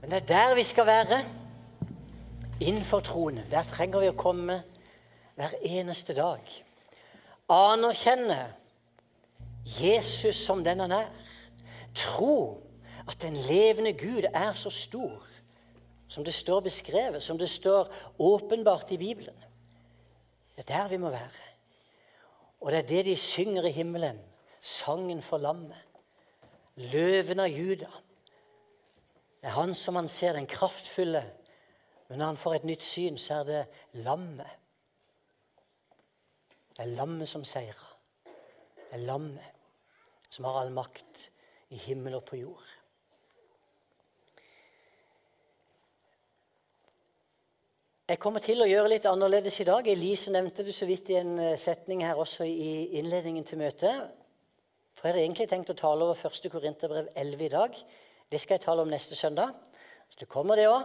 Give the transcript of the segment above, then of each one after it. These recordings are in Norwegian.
Men det er der vi skal være. Innenfor troende. Der trenger vi å komme hver eneste dag. Anerkjenne Jesus som den han er. Tro at den levende Gud er så stor som det står beskrevet, som det står åpenbart i Bibelen. Det er der vi må være. Og det er det de synger i himmelen. Sangen for lammet. Løven av Juda. Det er han som han ser, den kraftfulle. Men når han får et nytt syn, så er det lammet. Det er lammet som seirer. Det er lammet som har all makt i himmel og på jord. Jeg kommer til å gjøre litt annerledes i dag. Elise nevnte det så vidt i en eh, setning her også i innledningen til møtet. For jeg hadde egentlig tenkt å tale over 1. Korinterbrev 11 i dag. Det skal jeg tale om neste søndag. Så det kommer, det òg.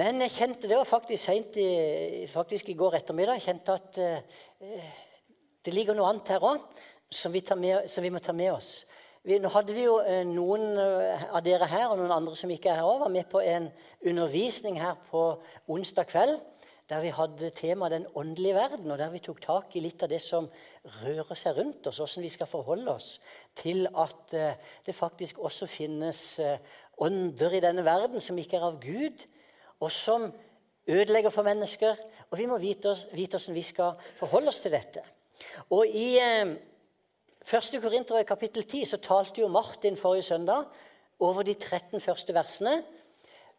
Men jeg kjente det faktisk i, i går ettermiddag. Jeg kjente at eh, det ligger noe annet her òg som, som, vi må ta med oss. Vi, nå hadde vi jo eh, Noen eh, av dere her og noen andre som ikke er her òg, var med på en undervisning her på onsdag kveld der vi hadde temaet 'Den åndelige verden', og der vi tok tak i litt av det som rører seg rundt oss, hvordan vi skal forholde oss til at eh, det faktisk også finnes ånder i denne verden som ikke er av Gud, og som ødelegger for mennesker. Og vi må vite, oss, hvordan vi skal forholde oss til dette. Og i 1. Korinter kapittel 10 så talte jo Martin forrige søndag over de 13 første versene.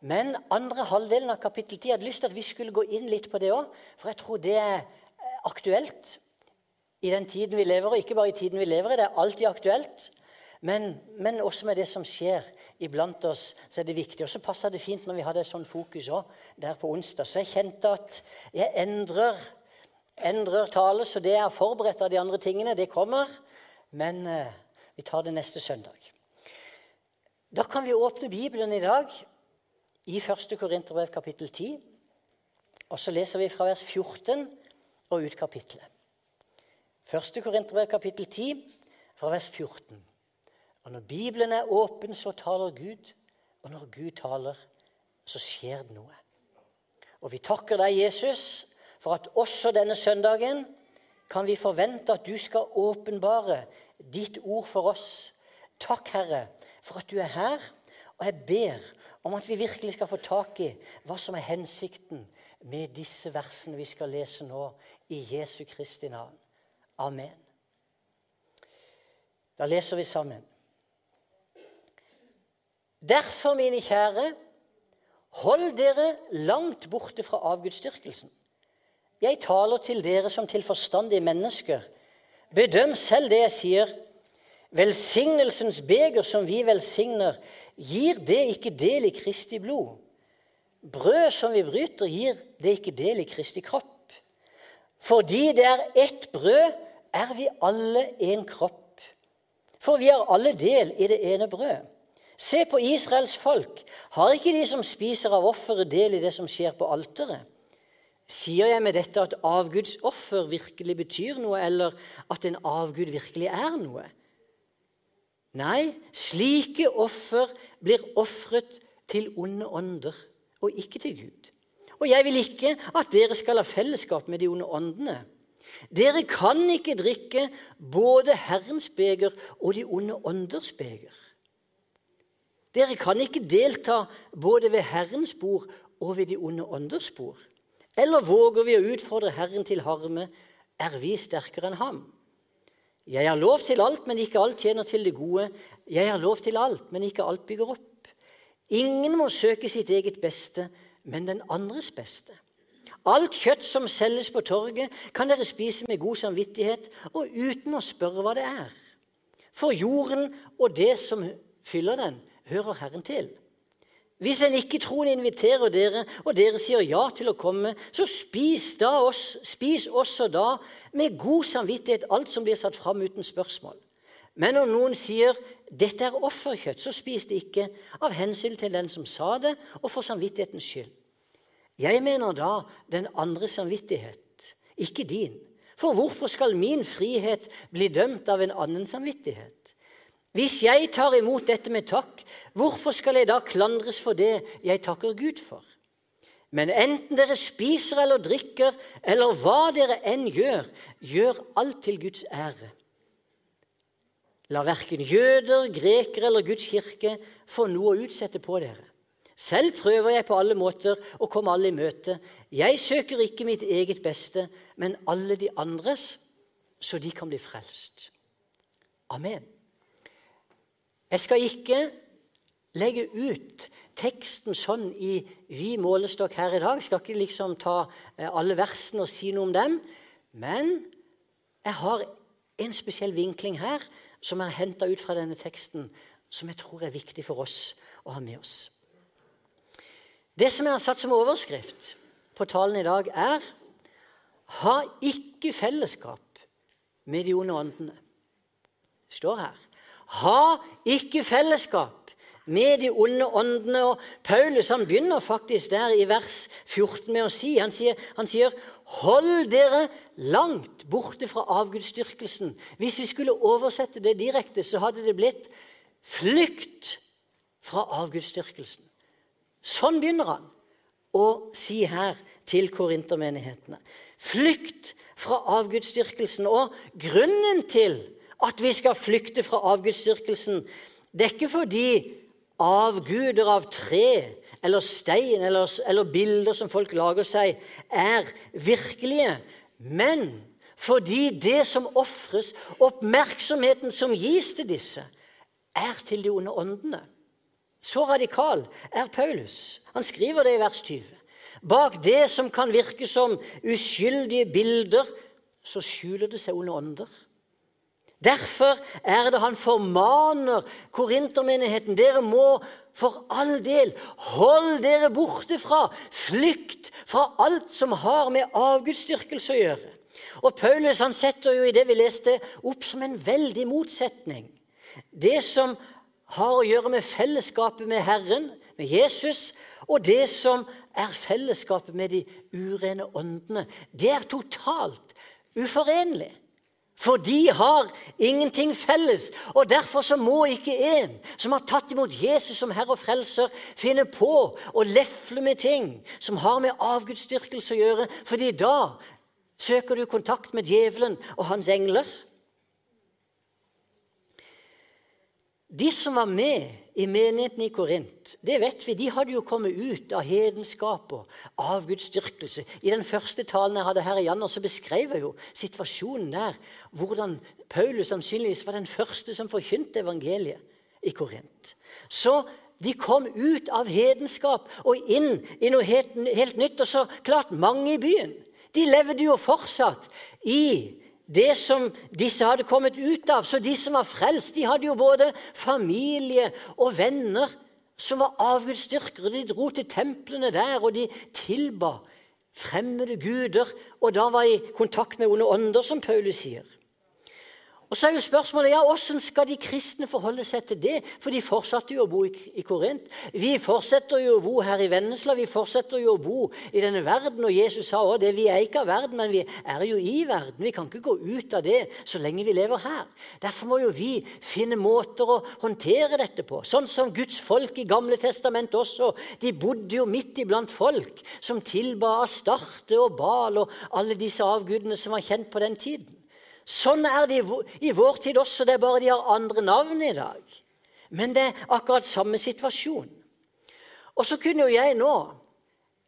Men andre halvdelen av kapittel 10 hadde lyst til at vi skulle gå inn litt på det òg. For jeg tror det er aktuelt i den tiden vi lever, og ikke bare i tiden vi lever i. Det er alltid aktuelt. Men, men, også med det som skjer iblant oss, så er det viktig. Og så passa det fint når vi hadde et sånt fokus òg der på onsdag. Så jeg kjente at jeg endrer, endrer tale, så det jeg har forberedt av de andre tingene, det kommer. Men eh, vi tar det neste søndag. Da kan vi åpne Bibelen i dag i 1. Korinterbrev kapittel 10. Og så leser vi fra vers 14 og ut kapittelet. 1. Korinterbrev kapittel 10 fra vers 14. Og når Bibelen er åpen, så taler Gud. Og når Gud taler, så skjer det noe. Og vi takker deg, Jesus, for at også denne søndagen kan vi forvente at du skal åpenbare ditt ord for oss. Takk, Herre, for at du er her. Og jeg ber om at vi virkelig skal få tak i hva som er hensikten med disse versene vi skal lese nå, i Jesu Kristi navn. Amen. Da leser vi sammen. Derfor, mine kjære, hold dere langt borte fra avgudsdyrkelsen. Jeg taler til dere som til forstandige mennesker. Bedøm selv det jeg sier. Velsignelsens beger som vi velsigner, gir det ikke del i Kristi blod? Brød som vi bryter, gir det ikke del i Kristi kropp? Fordi det er ett brød, er vi alle en kropp. For vi har alle del i det ene brød. Se på Israels folk. Har ikke de som spiser av offeret, del i det som skjer på alteret? Sier jeg med dette at avgudsoffer virkelig betyr noe, eller at en avgud virkelig er noe? Nei, slike offer blir ofret til onde ånder, og ikke til Gud. Og jeg vil ikke at dere skal ha fellesskap med de onde åndene. Dere kan ikke drikke både Herrens beger og de onde ånders beger. Dere kan ikke delta både ved Herrens bord og ved de onde ånders bord. Eller våger vi å utfordre Herren til harme? Er vi sterkere enn ham? Jeg har lov til alt, men ikke alt tjener til det gode. Jeg har lov til alt, men ikke alt bygger opp. Ingen må søke sitt eget beste, men den andres beste. Alt kjøtt som selges på torget, kan dere spise med god samvittighet og uten å spørre hva det er. For jorden og det som fyller den, hører Herren til. Hvis en ikke-troende inviterer dere, og dere sier ja til å komme, så spis, oss, spis også da med god samvittighet alt som blir satt fram uten spørsmål. Men om noen sier 'dette er offerkjøtt', så spis det ikke av hensyn til den som sa det, og for samvittighetens skyld. Jeg mener da den andre samvittighet, ikke din. For hvorfor skal min frihet bli dømt av en annen samvittighet? Hvis jeg tar imot dette med takk, hvorfor skal jeg da klandres for det jeg takker Gud for? Men enten dere spiser eller drikker, eller hva dere enn gjør, gjør alt til Guds ære. La verken jøder, grekere eller Guds kirke få noe å utsette på dere. Selv prøver jeg på alle måter å komme alle i møte. Jeg søker ikke mitt eget beste, men alle de andres, så de kan bli frelst. Amen. Jeg skal ikke legge ut teksten sånn i vid målestokk her i dag. Jeg skal ikke liksom ta eh, alle versene og si noe om dem. Men jeg har en spesiell vinkling her som er henta ut fra denne teksten, som jeg tror er viktig for oss å ha med oss. Det som jeg har satt som overskrift på talen i dag, er 'Ha ikke fellesskap med de onde åndene'. Det står her. Ha ikke fellesskap med de onde åndene. Og Paulus han begynner faktisk der i vers 14 med å si Han sier, han sier Hold dere langt borte fra avgudsdyrkelsen. Hvis vi skulle oversette det direkte, så hadde det blitt flykt fra avgudsdyrkelsen. Sånn begynner han å si her til korintermenighetene. Flykt fra avgudsdyrkelsen. Og grunnen til at vi skal flykte fra avgudsdyrkelsen, det er ikke fordi avguder av tre eller stein eller, eller bilder som folk lager seg, er virkelige. Men fordi det som ofres, oppmerksomheten som gis til disse, er til de onde åndene. Så radikal er Paulus. Han skriver det i vers 20. Bak det som kan virke som uskyldige bilder, så skjuler det seg onde ånder. Derfor er det han formaner korintermenigheten. Dere må for all del hold dere borte fra, flykt fra alt som har med avgudsdyrkelse å gjøre. Og Paulus han setter jo i det vi leste, opp som en veldig motsetning. Det som har å gjøre med fellesskapet med Herren, med Jesus, og det som er fellesskapet med de urene åndene. Det er totalt uforenlig. For de har ingenting felles. Og Derfor så må ikke en som har tatt imot Jesus som Herre og Frelser, finne på å lefle med ting som har med avgudsdyrkelse å gjøre, fordi da søker du kontakt med djevelen og hans engler. De som var med i menigheten i Korint, det vet vi, de hadde jo kommet ut av hedenskap og avgudsdyrkelse. I den første talen jeg hadde her i januar, så beskrev jeg jo situasjonen der. Hvordan Paulus sannsynligvis var den første som forkynte evangeliet i Korint. Så de kom ut av hedenskap og inn i noe helt, helt nytt. Og så klart, mange i byen. De levde jo fortsatt i det som disse hadde kommet ut av. Så de som var frelst, de hadde jo både familie og venner som var avgudsdyrkere. De dro til templene der, og de tilba fremmede guder. Og da var i kontakt med onde ånder, som Paulus sier. Og så er jo spørsmålet ja, hvordan skal de kristne forholde seg til det? For de fortsatte jo å bo i, i Korint. Vi fortsetter jo å bo her i Vennesla. Vi fortsetter jo å bo i denne verden. Og Jesus sa også det. Vi er ikke av verden, men vi er jo i verden. Vi kan ikke gå ut av det så lenge vi lever her. Derfor må jo vi finne måter å håndtere dette på. Sånn som Guds folk i Gamle testament også. De bodde jo midt iblant folk som tilba Astarte og Bal og alle disse avgudene som var kjent på den tiden. Sånn er det i vår tid også. Det er bare de har andre navn i dag. Men det er akkurat samme situasjon. Og så kunne jo jeg nå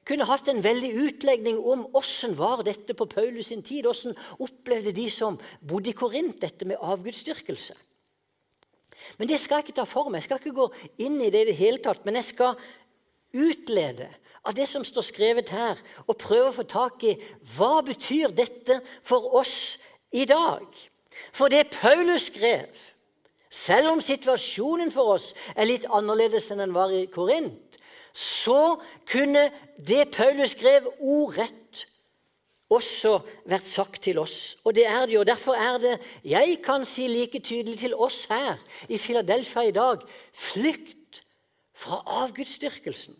kunne hatt en veldig utlegning om åssen var dette på Paulus sin tid. Åssen opplevde de som bodde i Korint, dette med avgudsdyrkelse. Men det skal jeg ikke ta for meg. Jeg skal ikke gå inn i det i det hele tatt. Men jeg skal utlede av det som står skrevet her, og prøve å få tak i hva betyr dette for oss i dag. For det Paulus skrev, selv om situasjonen for oss er litt annerledes enn den var i Korint, så kunne det Paulus skrev, ordrett også vært sagt til oss. Og det er det jo. Derfor er det jeg kan si like tydelig til oss her i Filadelfia i dag flykt fra avgudsdyrkelsen.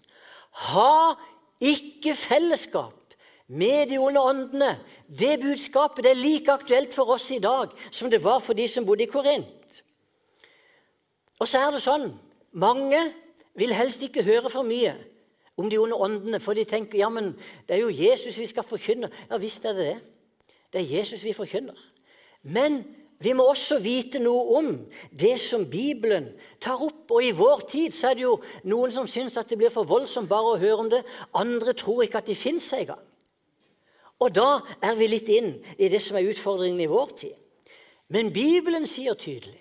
Ha ikke fellesskap med de onde åndene. Det budskapet det er like aktuelt for oss i dag som det var for de som bodde i Korint. Og så er det sånn mange vil helst ikke høre for mye om de onde åndene, for de tenker ja, men det er jo Jesus vi skal forkynne. Ja visst er det det. Det er Jesus vi forkynner. Men vi må også vite noe om det som Bibelen tar opp. Og i vår tid så er det jo noen som syns at det blir for voldsomt bare å høre om det. Andre tror ikke at de fins engang. Og da er vi litt inn i det som er utfordringen i vår tid. Men Bibelen sier tydelig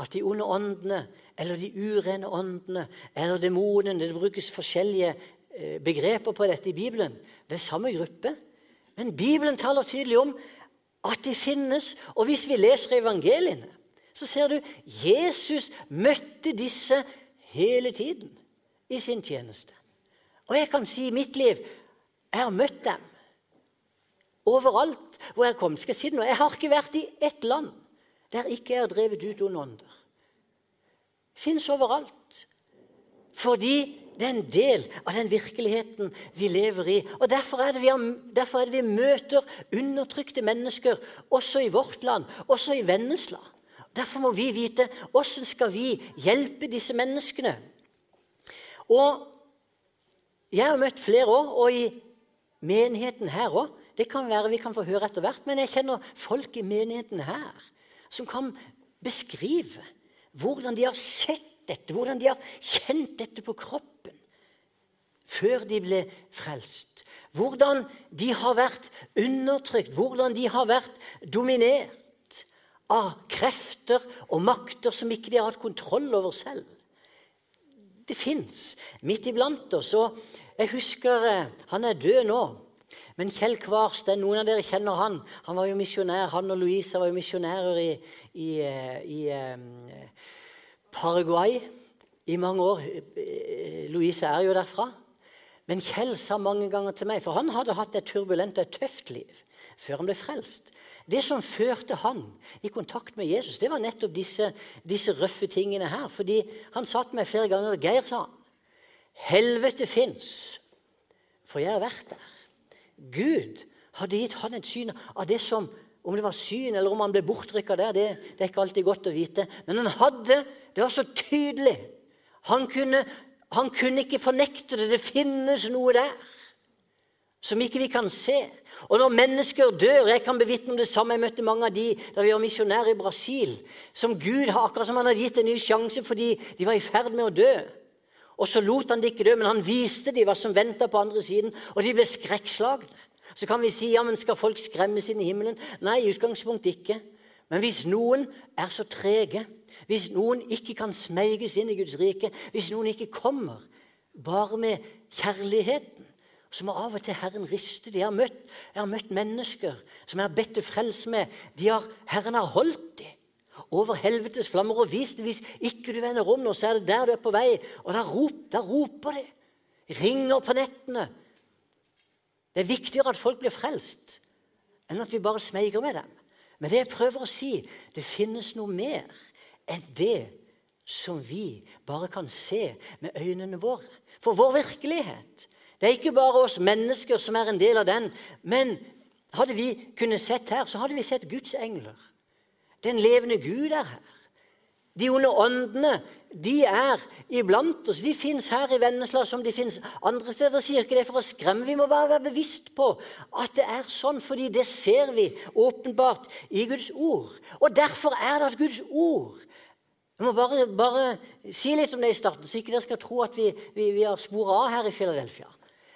at de onde åndene eller de urene åndene eller demonene Det brukes forskjellige eh, begreper på dette i Bibelen. Det er samme gruppe. Men Bibelen taler tydelig om at de finnes. Og hvis vi leser evangeliene, så ser du Jesus møtte disse hele tiden i sin tjeneste. Og jeg kan si i mitt liv jeg har møtt dem overalt hvor jeg kom. Skal jeg si det nå? Jeg har ikke vært i ett land der ikke jeg har drevet ut onde ånder. Fins overalt. Fordi det er en del av den virkeligheten vi lever i. Og Derfor er, vi, derfor er det vi møter undertrykte mennesker også i vårt land, også i Vennesla. Derfor må vi vite hvordan skal vi hjelpe disse menneskene. Og Jeg har møtt flere år, og i menigheten her òg. Det kan være vi kan få høre etter hvert, men jeg kjenner folk i menigheten her som kan beskrive hvordan de har sett dette, hvordan de har kjent dette på kroppen før de ble frelst. Hvordan de har vært undertrykt, hvordan de har vært dominert av krefter og makter som ikke de har hatt kontroll over selv. Det fins midt iblant oss. og Jeg husker eh, Han er død nå. Men Kjell Kvarstein, noen av dere kjenner han. Han var jo misjonær, han og Louisa var jo misjonærer i, i, eh, i, eh, Paraguay i mange år. Louise er jo derfra. Men Kjell sa mange ganger til meg, for han hadde hatt et turbulent og et tøft liv før han ble frelst. Det som førte han i kontakt med Jesus, det var nettopp disse, disse røffe tingene her. Fordi han sa til meg flere ganger Geir, sa helvete fins, for jeg har vært der. Gud hadde gitt han et syn av det som om det var syn, eller om han ble bortrykka der, det, det, er ikke alltid godt å vite. Men han hadde Det var så tydelig. Han kunne, han kunne ikke fornekte det. Det finnes noe der som ikke vi kan se. Og når mennesker dør Jeg kan bevitne om det samme. Jeg møtte mange av de da vi var misjonærer i Brasil. Som Gud har akkurat som han hadde gitt en ny sjanse fordi de var i ferd med å dø. Og så lot han de ikke dø, men han viste dem hva som venta på andre siden, og de ble skrekkslagne. Så kan vi si ja, men skal folk skremmes inn i himmelen? Nei, i utgangspunktet ikke. Men hvis noen er så trege, hvis noen ikke kan smeiges inn i Guds rike, hvis noen ikke kommer bare med kjærligheten, så må av og til Herren riste. De har møtt, jeg har møtt mennesker som jeg har bedt til frelse med. Har, Herren har holdt dem over helvetes flammer og vis det Hvis ikke du vender om nå, så er det der du er på vei. Og da, rop, da roper de. Ringer på nettene. Det er viktigere at folk blir frelst, enn at vi bare smeiger med dem. Men det jeg prøver å si, det finnes noe mer enn det som vi bare kan se med øynene våre. For vår virkelighet det er ikke bare oss mennesker som er en del av den. Men hadde vi kunnet sett her, så hadde vi sett Guds engler. Den levende Gud er her. De onde åndene de er iblant oss. De fins her i Vennesla som de fins andre steder. sier ikke det for å skremme. Vi må bare være bevisst på at det er sånn, fordi det ser vi åpenbart i Guds ord. Og derfor er det at Guds ord Jeg må bare, bare si litt om det i starten, så ikke dere skal tro at vi, vi, vi har sporet av her i Philadelphia.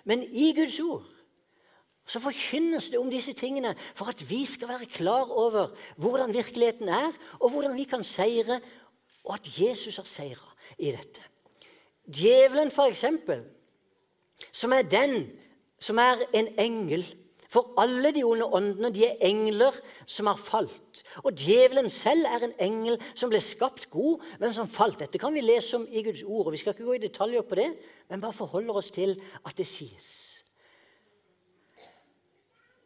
Men i Guds ord så forkynnes det om disse tingene for at vi skal være klar over hvordan virkeligheten er, og hvordan vi kan seire og at Jesus har seira i dette. Djevelen, for eksempel, som er den som er en engel For alle de onde åndene de er engler som har falt. Og djevelen selv er en engel som ble skapt god, men som falt. Dette kan vi lese om i Guds ord. og Vi skal ikke gå i detaljer på det, men bare forholder oss til at det sies.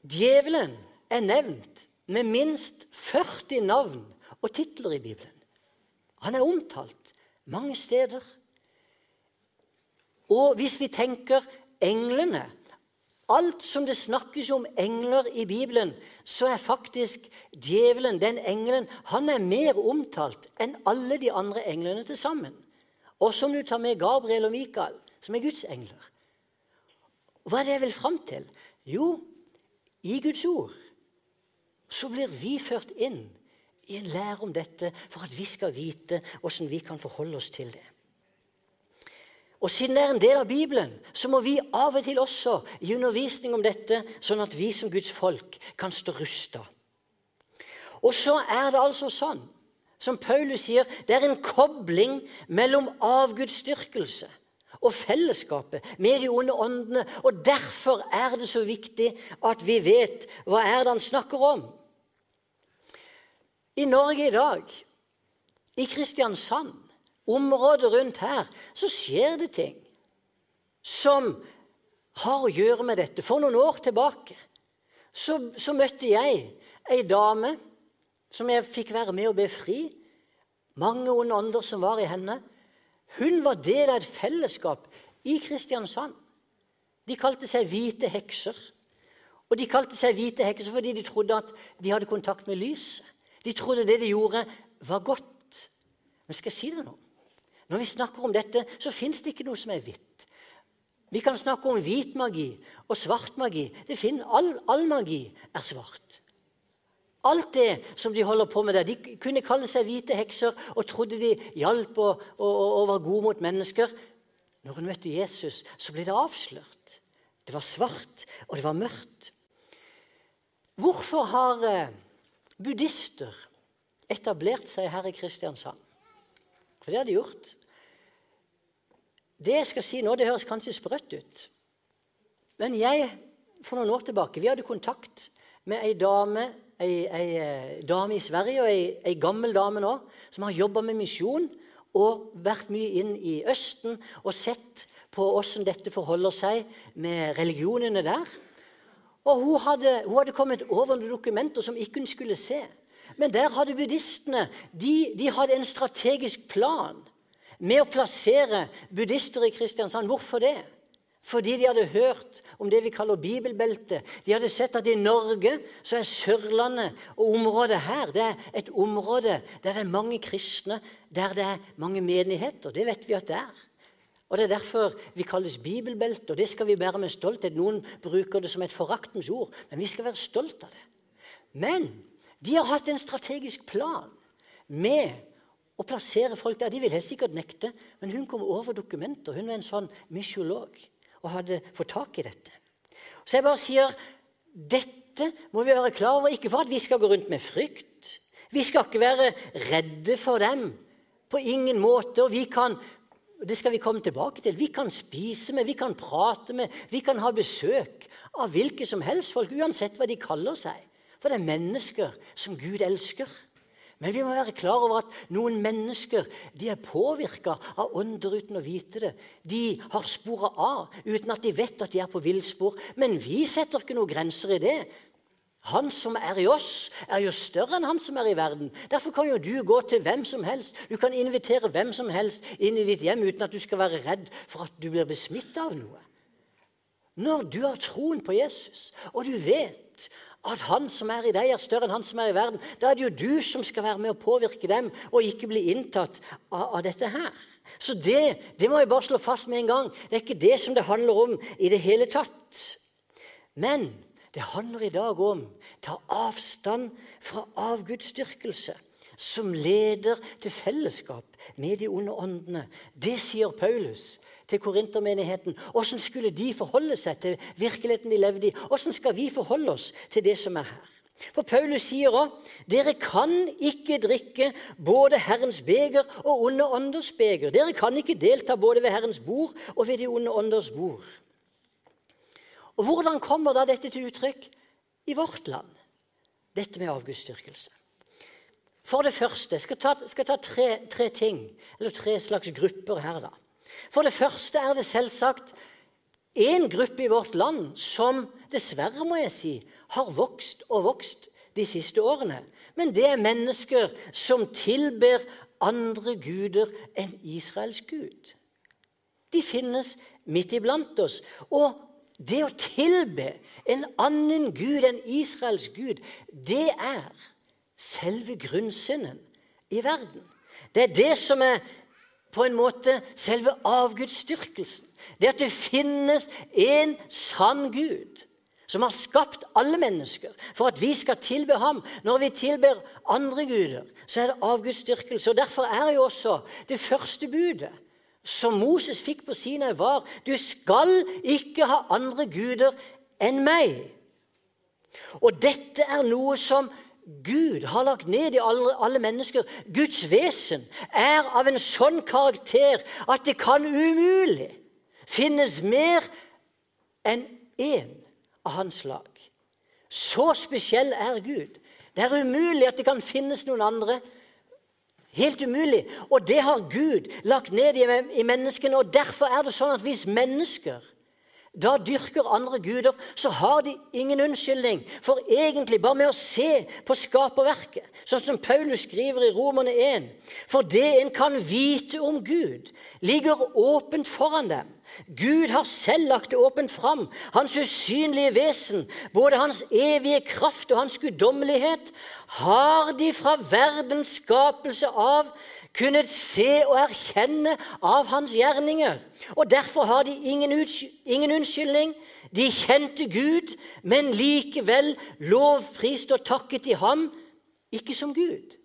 Djevelen er nevnt med minst 40 navn og titler i Bibelen. Han er omtalt mange steder. Og hvis vi tenker englene alt som det snakkes om engler i Bibelen, så er faktisk djevelen, den engelen, han er mer omtalt enn alle de andre englene til sammen. Også om du tar med Gabriel og Mikael, som er Guds engler. Hva er det jeg vil fram til? Jo, i Guds ord så blir vi ført inn i en lære om dette for at vi skal vite hvordan vi kan forholde oss til det. Og Siden det er en del av Bibelen, så må vi av og til også gi undervisning om dette, sånn at vi som Guds folk kan stå rusta. Og så er det altså sånn, som Paulus sier, det er en kobling mellom avgudsdyrkelse og fellesskapet med de onde åndene. Og derfor er det så viktig at vi vet hva er det han snakker om. I Norge i dag, i Kristiansand, området rundt her, så skjer det ting som har å gjøre med dette. For noen år tilbake så, så møtte jeg ei dame som jeg fikk være med å befri. Mange onde ånder som var i henne. Hun var del av et fellesskap i Kristiansand. De kalte seg hvite hekser. Og de kalte seg hvite hekser fordi de trodde at de hadde kontakt med lyset. De trodde det de gjorde, var godt. Men skal jeg si det nå? Når vi snakker om dette, så fins det ikke noe som er hvitt. Vi kan snakke om hvit magi og svart magi. All, all, magi er svart. Alt det som de holder på med der. De kunne kalle seg hvite hekser og trodde de hjalp og, og, og var gode mot mennesker. Når hun møtte Jesus, så ble det avslørt. Det var svart, og det var mørkt. Hvorfor har eh, buddhister etablert seg her i Kristiansand. For det har de gjort. Det jeg skal si nå, det høres kanskje sprøtt ut. Men jeg, for noen år tilbake, vi hadde kontakt med ei dame, ei, ei eh, dame i Sverige, og ei, ei gammel dame nå, som har jobba med misjon og vært mye inn i Østen og sett på hvordan dette forholder seg med religionene der. Og hun hadde, hun hadde kommet over noen dokumenter som ikke hun skulle se. Men der hadde buddhistene de, de hadde en strategisk plan med å plassere buddhister i Kristiansand. Hvorfor det? Fordi de hadde hørt om det vi kaller bibelbeltet. De hadde sett at i Norge så er Sørlandet og området her det er et område der det er mange kristne, der det er mange menigheter. Det vet vi at det er. Og Det er derfor vi kalles bibelbelte, og det skal vi bære med stolthet. Noen bruker det som et foraktens ord, men vi skal være stolt av det. Men de har hatt en strategisk plan med å plassere folk der. De vil helt sikkert nekte, men hun kom over dokumenter. Hun var en sånn misjolog og hadde fått tak i dette. Så jeg bare sier dette må vi være klar over, ikke for at vi skal gå rundt med frykt. Vi skal ikke være redde for dem. På ingen måte. Og vi kan det skal vi komme tilbake til. Vi kan spise med, vi kan prate med, vi kan ha besøk av hvilke som helst folk, uansett hva de kaller seg. For det er mennesker som Gud elsker. Men vi må være klar over at noen mennesker de er påvirka av ånder uten å vite det. De har spora av uten at de vet at de er på villspor. Men vi setter ikke noen grenser i det. Han som er i oss, er jo større enn han som er i verden. Derfor kan jo du gå til hvem som helst. Du kan invitere hvem som helst inn i ditt hjem uten at du skal være redd for at du blir besmitta av noe. Når du har troen på Jesus, og du vet at han som er i deg, er større enn han som er i verden, da er det jo du som skal være med å påvirke dem, og ikke bli inntatt av, av dette her. Så det, det må jeg bare slå fast med en gang. Det er ikke det som det handler om i det hele tatt. Men det handler i dag om ta avstand fra avgudsdyrkelse som leder til fellesskap med de onde åndene. Det sier Paulus til korintermenigheten. Hvordan skulle de forholde seg til virkeligheten de levde i? Hvordan skal vi forholde oss til det som er her? For Paulus sier òg dere kan ikke drikke både Herrens beger og onde ånders beger. Dere kan ikke delta både ved Herrens bord og ved de onde ånders bord. Og Hvordan kommer da dette til uttrykk i vårt land, dette med avgudsdyrkelse? For det første jeg skal ta, skal ta tre, tre, ting, eller tre slags grupper her. da. For det første er det selvsagt én gruppe i vårt land som dessverre, må jeg si, har vokst og vokst de siste årene. Men det er mennesker som tilber andre guder enn Israels gud. De finnes midt iblant oss. Og det å tilbe en annen gud enn Israels gud, det er selve grunnsynden i verden. Det er det som er på en måte selve avgudsdyrkelsen. Det at det finnes en sann Gud som har skapt alle mennesker for at vi skal tilbe ham. Når vi tilber andre guder, så er det avgudsdyrkelse. Og Derfor er jo også det første budet som Moses fikk på Sinai, var du skal ikke ha andre guder enn meg. Og dette er noe som Gud har lagt ned i alle, alle, mennesker. Guds vesen er av en sånn karakter at det kan umulig finnes mer enn én av hans lag. Så spesiell er Gud. Det er umulig at det kan finnes noen andre. Helt umulig. Og det har Gud lagt ned i, menneskene. Og derfor er det sånn at hvis mennesker da dyrker andre guder, så har de ingen unnskyldning. For egentlig, bare med å se på skaperverket, sånn som Paulus skriver i Romerne 1 For det en kan vite om Gud, ligger åpent foran dem. Gud har selv lagt det åpent fram. Hans usynlige vesen, både hans evige kraft og hans guddommelighet, har de fra verdens skapelse av kunnet se og erkjenne av hans gjerninger. Og Derfor har de ingen, ingen unnskyldning. De kjente Gud, men likevel lovprist og takket de ham, ikke som Gud.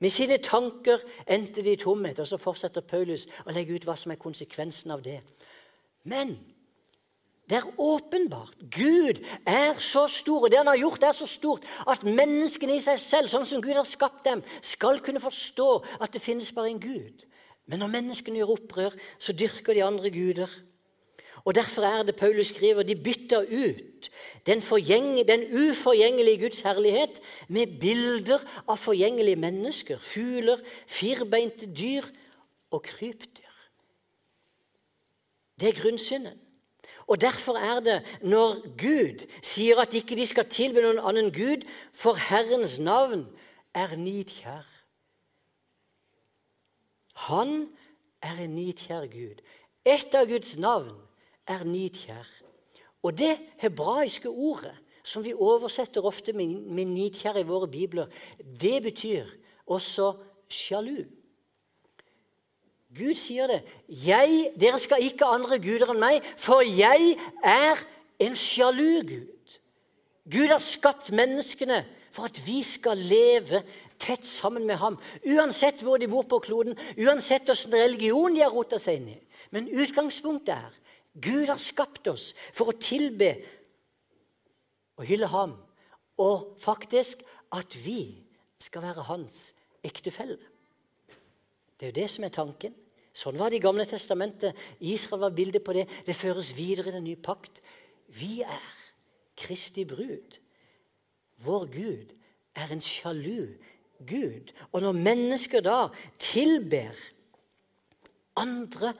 Med sine tanker endte de i tomhet. Og så fortsetter Paulus å legge ut hva som er konsekvensen av det. Men det er åpenbart. Gud er så stor, og det han har gjort, er så stort at menneskene i seg selv, sånn som Gud har skapt dem, skal kunne forstå at det finnes bare en Gud. Men når menneskene gjør opprør, så dyrker de andre guder. Og Derfor er det Paulus skriver de bytter ut den, den, uforgjengelige Guds herlighet med bilder av forgjengelige mennesker, fugler, firbeinte dyr og krypdyr. Det er grunnsynden. Og Derfor er det når Gud sier at ikke de skal tilbe noen annen Gud, for Herrens navn er nidkjær. Han er en nidkjær Gud. Et av Guds navn er nidkjær. Og det hebraiske ordet, som vi oversetter ofte med nidkjær i våre bibler, det betyr også sjalu. Gud sier det. Jeg, 'Dere skal ikke andre guder enn meg, for jeg er en sjalu Gud.' Gud har skapt menneskene for at vi skal leve tett sammen med ham. Uansett hvor de bor på kloden, uansett hvilken religion de har rota seg inn i. Men utgangspunktet er Gud har skapt oss for å tilbe og hylle ham, og faktisk at vi skal være hans ektefelle. Det er jo det som er tanken. Sånn var det i Gamle testamentet. Israel var bildet på det. Det føres videre i den nye pakt. Vi er Kristi brud. Vår Gud er en sjalu Gud. Og når mennesker da tilber andre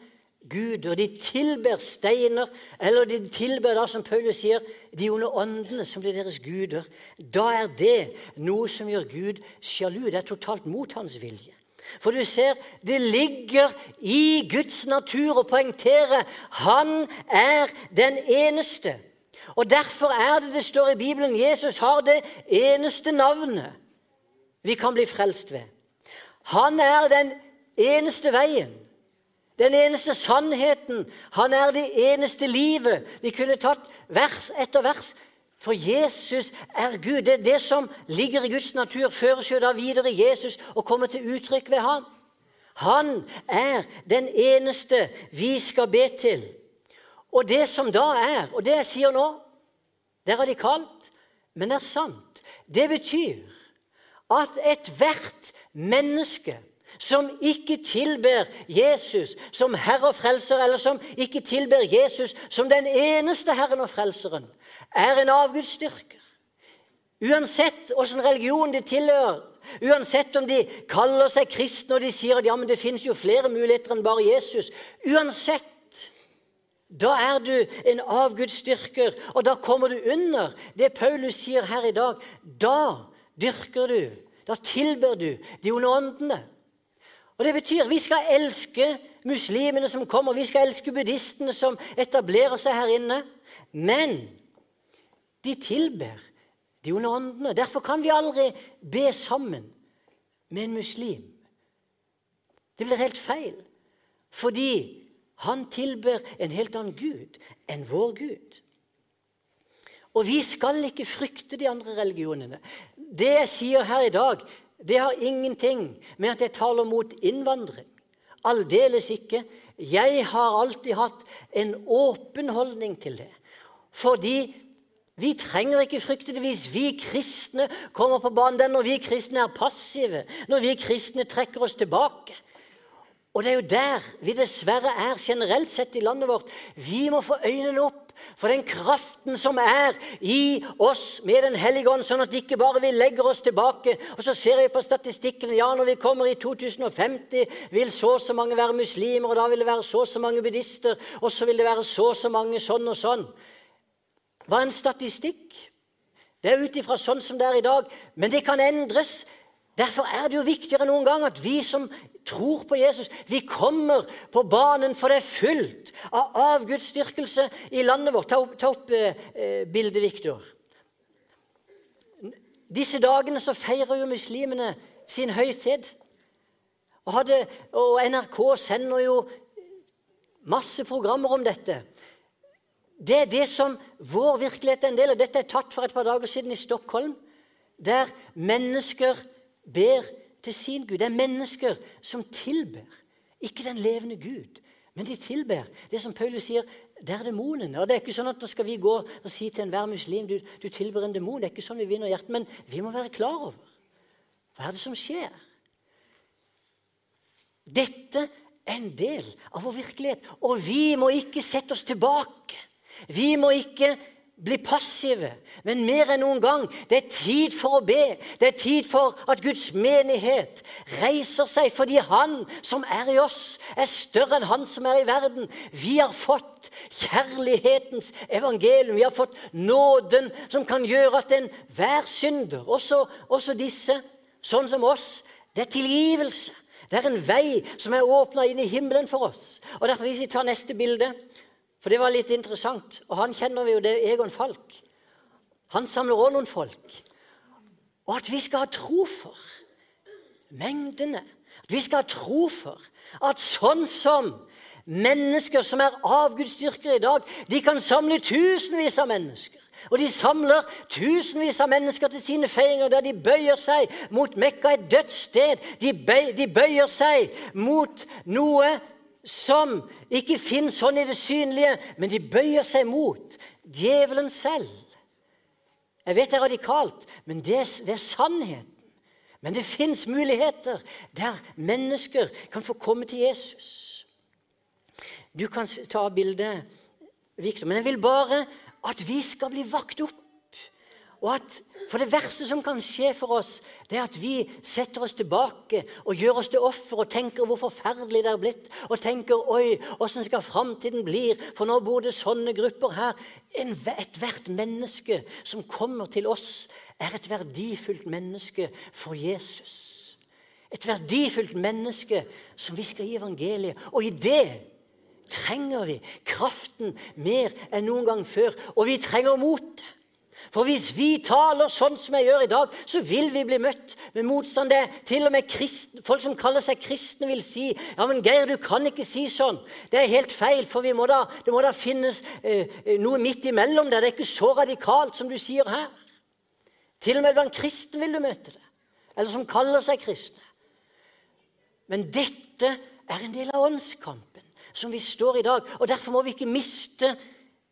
guder, de tilber steiner, eller de tilber da, som Paulus sier, de onde åndene som blir deres guder, da er det noe som gjør Gud sjalu. Det er totalt mot hans vilje. For du ser, det ligger i Guds natur å poengtere han er den eneste. Og Derfor er det det står i Bibelen Jesus har det eneste navnet vi kan bli frelst ved. Han er den eneste veien. Den eneste sannheten. Han er det eneste livet. Vi kunne tatt vers etter vers. For Jesus er Gud. Det, det som ligger i Guds natur, føres jo da videre i Jesus og kommer til uttrykk ved ham. Han er den eneste vi skal be til. Og det som da er, og det jeg sier nå, det er radikalt, men det er sant. Det betyr at ethvert menneske som ikke tilber Jesus som Herre og Frelser, eller som ikke tilber Jesus som den eneste Herren og Frelseren, er en avgudsdyrker. Uansett åssen religion de tilhører, uansett om de kaller seg kristne og de sier at ja, men det finnes jo flere muligheter enn bare Jesus Uansett da er du en avgudsdyrker, og da kommer du under det Paulus sier her i dag. Da dyrker du, da tilber du de onde åndene. Og Det betyr vi skal elske muslimene som kommer, vi skal elske buddhistene som etablerer seg her inne. Men de tilber de onde åndene. Derfor kan vi aldri be sammen med en muslim. Det blir helt feil, fordi han tilber en helt annen gud enn vår Gud. Og vi skal ikke frykte de andre religionene. Det jeg sier her i dag, det har ingenting med at jeg taler mot innvandring. Aldeles ikke. Jeg har alltid hatt en åpen holdning til det. Fordi vi trenger ikke frykte det hvis vi kristne kommer på banen. Det når vi kristne er passive, når vi kristne trekker oss tilbake. Og det er jo der vi dessverre er generelt sett i landet vårt. Vi må få øynene opp for den kraften som er i oss med Den hellige ånd, sånn at ikke bare vi legger oss tilbake. Og så ser vi på statistikken ja, når vi kommer i 2050, vil så og så mange være muslimer, og da vil det være så og så mange buddhister, og så vil det være så og så mange sånn og sånn. Hva er en statistikk? Det er ut ifra sånn som det er i dag, men det kan endres. Derfor er det jo viktigere enn noen gang at vi som tror på Jesus, vi kommer på banen, for det er fullt av avgudsdyrkelse i landet vårt. Ta opp, ta opp eh, eh bildet, Viktor. Disse dagene så feirer jo muslimene sin høytid. Og, hadde, og NRK sender jo masse programmer om dette. Det er det som vår virkelighet er en del av. Dette er tatt for et par dager siden i Stockholm, der mennesker ber til sin Gud. Det er mennesker som tilber, ikke den levende Gud. Men de tilber det som Paulus sier, det er demonene. Og det er ikke sånn at Nå skal vi gå og si til enhver muslim du, du tilber en demon. Det er ikke sånn vi vinner hjertet. Men vi må være klar over hva er det som skjer. Dette er en del av vår virkelighet, og vi må ikke sette oss tilbake. Vi må ikke bli passive, men mer enn noen gang. Det er tid for å be. Det er tid for at Guds menighet reiser seg fordi Han som er i oss, er større enn Han som er i verden. Vi har fått kjærlighetens evangelium. Vi har fått nåden som kan gjøre at enhver synder, også, også disse, sånn som oss, det er tilgivelse. Det er en vei som er åpna inn i himmelen for oss. Og derfor Hvis vi tar neste bilde for det var litt interessant. Og han kjenner vi jo, det er Egon Falk. Han samler òg noen folk. Og at vi skal ha tro for mengdene. At vi skal ha tro for at sånn som mennesker som er avgudsdyrkere i dag, de kan samle tusenvis av mennesker. Og de samler tusenvis av mennesker til sine feiringer der de bøyer seg mot Mekka, et dødssted. De, de bøyer seg mot noe som ikke finnes sånn i det synlige, men de bøyer seg mot djevelen selv. Jeg vet det er radikalt, men det det er sannheten. Men det fins muligheter der mennesker kan få komme til Jesus. Du kan ta bildet, Victor, men jeg vil bare at vi skal bli vakt opp og at For det verste som kan skje for oss, det er at vi setter oss tilbake og gjør oss til offer og tenker hvor forferdelig det er blitt, og tenker oi, åssen skal framtiden bli, for nå bor det sånne grupper her. Ethvert menneske som kommer til oss, er et verdifullt menneske for Jesus. Et verdifullt menneske som vi skal gi evangeliet. Og i det trenger vi kraften mer enn noen gang før. Og vi trenger motet. For hvis vi taler sånn som jeg gjør i dag, så vil vi bli møtt med motstand. Det til og med kristne, Folk som kaller seg kristne, vil si ja, men Geir, du kan ikke si sånn. Det er helt feil, for må da, det må da finnes eh, noe midt imellom der. Det er ikke så radikalt som du sier her. Til og med blant kristne vil du møte det. Eller som kaller seg kristne. Men dette er en del av åndskampen som vi står i dag. Og derfor må vi ikke miste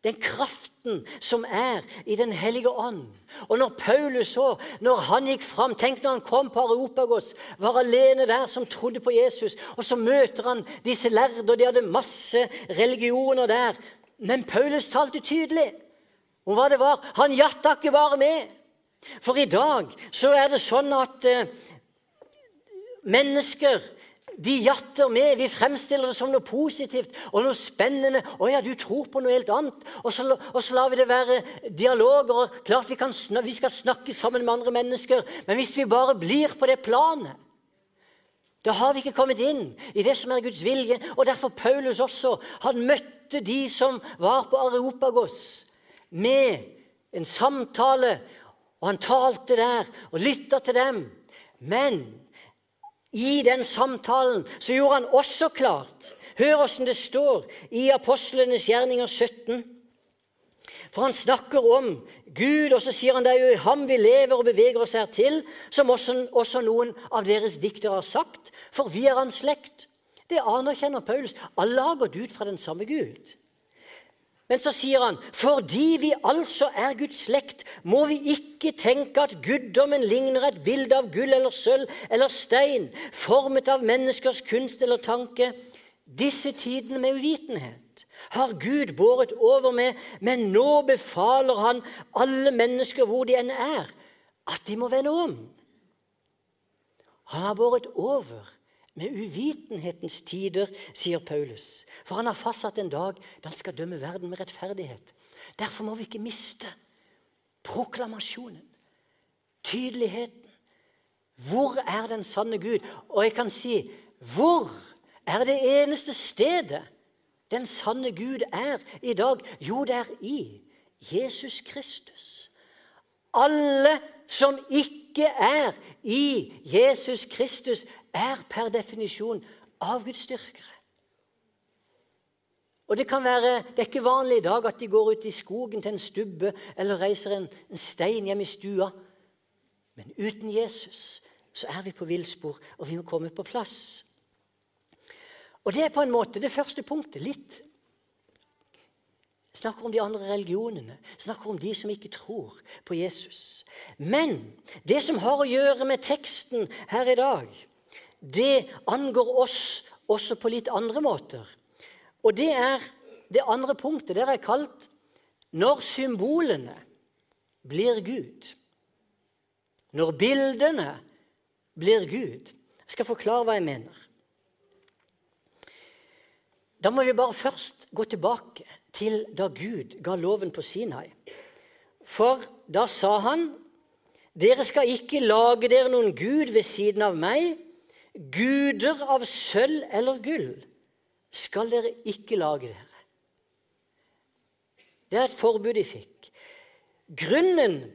den kraften som er i Den hellige ånd. Og når Paulus så, når han gikk fram Tenk når han kom på Areopagos, var alene der som trodde på Jesus. Og så møter han disse lærde, og de hadde masse religioner der. Men Paulus talte tydelig om hva det var. Han jatta ikke bare med. For i dag så er det sånn at eh, mennesker de jatter med. Vi fremstiller det som noe positivt og noe spennende. 'Å ja, du tror på noe helt annet.' Og så, og så lar vi det være dialoger. og Klart vi, kan, vi skal snakke sammen med andre mennesker, men hvis vi bare blir på det planet Da har vi ikke kommet inn i det som er Guds vilje. Og derfor Paulus også. Han møtte de som var på Areopagos, med en samtale. Og han talte der og lytta til dem. Men i den samtalen så gjorde han også klart Hør åssen det står i Apostlenes gjerninger 17. For han snakker om Gud, og så sier han det er jo i ham vi lever og beveger oss her til, som også, også noen av deres diktere har sagt, for vi er hans slekt. Det anerkjenner Paulus. Alle har gått ut fra den samme Gud. Men så sier han fordi vi altså er Guds slekt, må vi ikke tenke at guddommen ligner et bilde av gull eller sølv eller stein, formet av menneskers kunst eller tanke. Disse tidene med uvitenhet har Gud båret over med, men nå befaler han alle mennesker hvor de enn er, at de må vende om. Han har båret over med uvitenhetens tider, sier Paulus. For han har fastsatt en dag da han skal dømme verden med rettferdighet. Derfor må vi ikke miste proklamasjonen, tydeligheten. Hvor er den sanne Gud? Og jeg kan si hvor er det eneste stedet den sanne Gud er i dag? Jo, det er i Jesus Kristus. Alle som ikke er i Jesus Kristus, er per definisjon avgudsdyrkere. Og Det kan være, det er ikke vanlig i dag at de går ut i skogen til en stubbe eller reiser en, en stein hjem i stua. Men uten Jesus så er vi på villspor, og vi må komme på plass. Og det er på en måte det første punktet. Litt Snakker om de andre religionene. Snakker om de som ikke tror på Jesus. Men det som har å gjøre med teksten her i dag, det angår oss også på litt andre måter. Og det er det andre punktet. Der er kalt 'når symbolene blir Gud'. Når bildene blir Gud. Jeg skal forklare hva jeg mener. Da må vi bare først gå tilbake til da Gud ga loven på Sinai. For da sa han, 'Dere skal ikke lage dere noen gud ved siden av meg.' 'Guder av sølv eller gull skal dere ikke lage dere.' Det er et forbud de fikk. Grunnen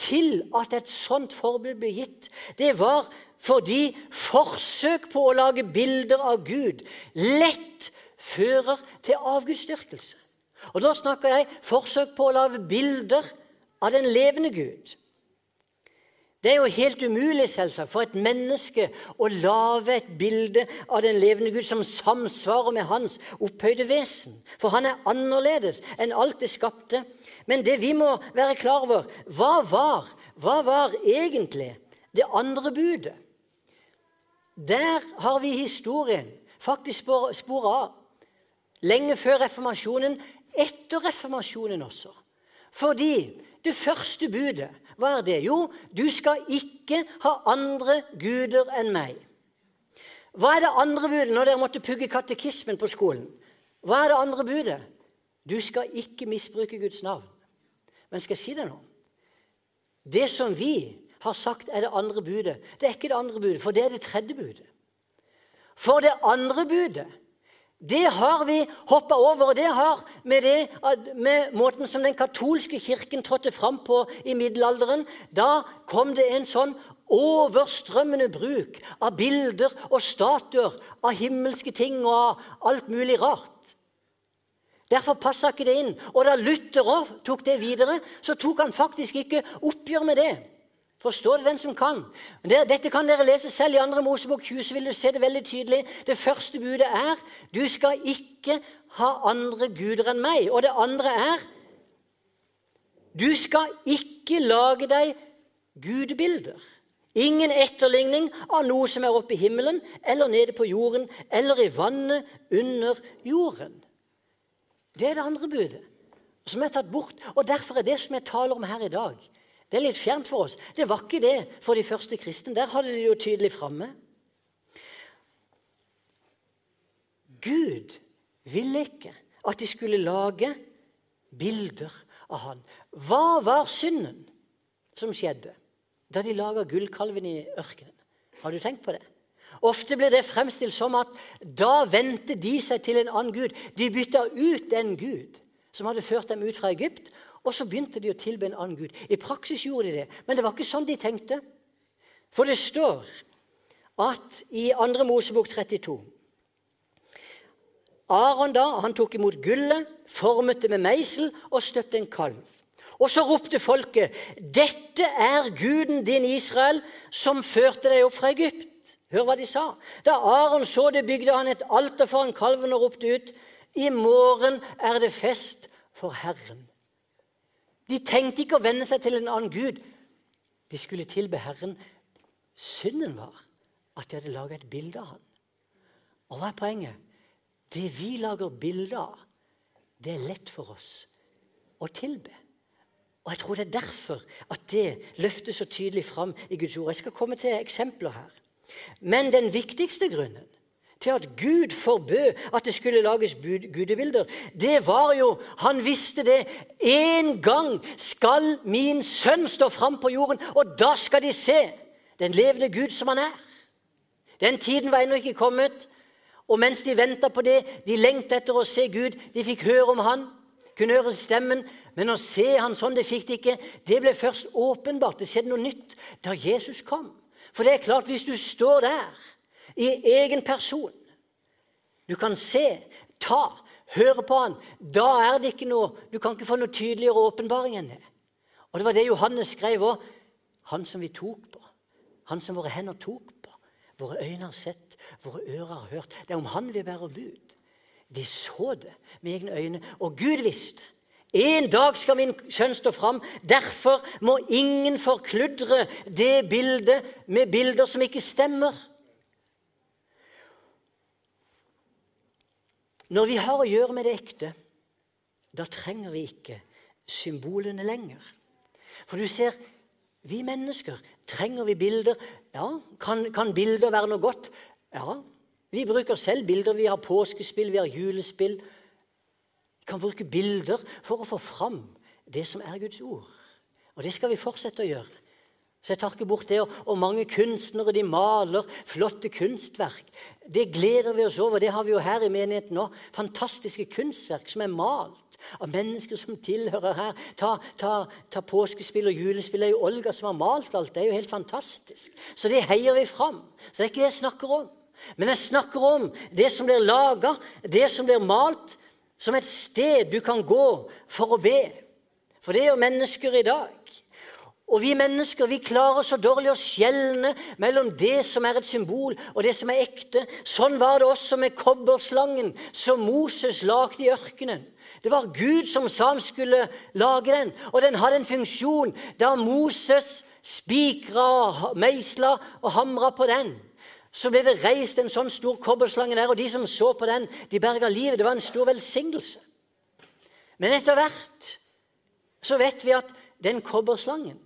til at et sånt forbud ble gitt, det var fordi forsøk på å lage bilder av Gud lett fører til avgudsdyrkelse. Og da snakker jeg forsøk på å lage bilder av den levende Gud. Det er jo helt umulig selvsagt, for et menneske å lage et bilde av den levende Gud som samsvarer med hans opphøyde vesen. For han er annerledes enn alt det skapte. Men det vi må være klar over, hva var, hva var egentlig det andre budet? Der har vi historien faktisk spor av lenge før reformasjonen, etter reformasjonen også. Fordi det første budet, hva er det? Jo, du skal ikke ha andre guder enn meg. Hva er det andre budet når dere måtte pugge katekismen på skolen? Hva er det andre budet? Du skal ikke misbruke Guds navn. Men skal jeg si det nå? Det som vi har sagt er det andre budet, det er ikke det andre budet, for det er det tredje budet. For det andre budet det har vi hoppa over. og Det har med, det, med måten som den katolske kirken trådte fram på i middelalderen. Da kom det en sånn overstrømmende bruk av bilder og statuer av himmelske ting og av alt mulig rart. Derfor passa ikke det inn. Og da Luther tok det videre, så tok han faktisk ikke oppgjør med det. Forstår det den som kan. Dette kan dere lese selv i 2. Mosebok 20, så vil du se det veldig tydelig. Det første budet er du skal ikke ha andre guder enn meg. Og det andre er du skal ikke lage deg gudebilder. Ingen etterligning av noe som er oppe i himmelen eller nede på jorden eller i vannet under jorden. Det er det andre budet, som er tatt bort. Og Derfor er det som jeg taler om her i dag, det er litt fjernt for oss. Det var ikke det for de første kristne. Der hadde de jo tydelig framme. Gud ville ikke at de skulle lage bilder av han. Hva var synden som skjedde da de laga gullkalven i ørkenen? Har du tenkt på det? Ofte ble det fremstilt som at da vendte de seg til en annen gud. De bytta ut den gud som hadde ført dem ut fra Egypt, og så begynte de å tilbe en annen gud. I praksis gjorde de det, men det var ikke sånn de tenkte. For det står at i 2. Mosebok 32 Aron da, han tok imot gullet, formet det med meisel og støpte en kalv. Og så ropte folket, 'Dette er guden din Israel, som førte deg opp fra Egypt.' Hør hva de sa. Da Aron så det, bygde han et alter foran kalven og ropte ut, 'I morgen er det fest for Herren.' De tenkte ikke å venne seg til en annen gud. De skulle tilbe Herren. Synden var at de hadde laga et bilde av han. Og hva er poenget? Det vi lager bilde av, det er lett for oss å tilbe. Og Jeg tror det er derfor at det løftes så tydelig fram i Guds ord. Jeg skal komme til eksempler her. Men den viktigste grunnen til at Gud forbød at det skulle lages gudebilder, det var jo Han visste det. En gang skal min sønn stå fram på jorden, og da skal de se den levende Gud som han er. Den tiden var ennå ikke kommet. Og mens de venta på det, de lengta etter å se Gud, de fikk høre om Han, kunne høre stemmen, men å se Han sånn, det fikk de ikke. Det ble først åpenbart. Det skjedde noe nytt da Jesus kom. For det er klart, hvis du står der i egen person Du kan se, ta, høre på han. Da er det ikke noe Du kan ikke få noe tydeligere åpenbaring enn det. Og det var det Johannes skrev òg. Han som vi tok på. Han som våre hender tok på. Våre øyne har sett, våre ører har hørt. Det er om han vi bærer bud. De så det med egne øyne, og Gud visste. En dag skal min sønn stå fram. Derfor må ingen forkludre det bildet med bilder som ikke stemmer. Når vi har å gjøre med det ekte, da trenger vi ikke symbolene lenger. For du ser, vi mennesker trenger vi bilder. Ja, kan, kan bilder være noe godt? Ja, vi bruker selv bilder. Vi har påskespill, vi har julespill Vi kan bruke bilder for å få fram det som er Guds ord. Og det skal vi fortsette å gjøre. Så jeg tar ikke bort det. Og mange kunstnere de maler flotte kunstverk. Det gleder vi oss over. Det har vi jo her i menigheten nå. Fantastiske kunstverk som er malt av mennesker som tilhører her. Ta, ta, ta påskespill og julespill. Det er jo Olga som har malt alt. Det er jo helt fantastisk. Så det heier vi fram. Så det er ikke det jeg snakker om. Men jeg snakker om det som blir laga, det som blir malt, som et sted du kan gå for å be. For det gjør mennesker i dag. Og vi mennesker vi klarer så dårlig å skjelne mellom det som er et symbol, og det som er ekte. Sånn var det også med kobberslangen som Moses lagde i ørkenen. Det var Gud som sa han skulle lage den, og den hadde en funksjon da Moses spikra, meisla og hamra på den så ble det reist en sånn stor kobberslange der, og de som så på den, de berga livet. Det var en stor velsignelse. Men etter hvert så vet vi at den kobberslangen,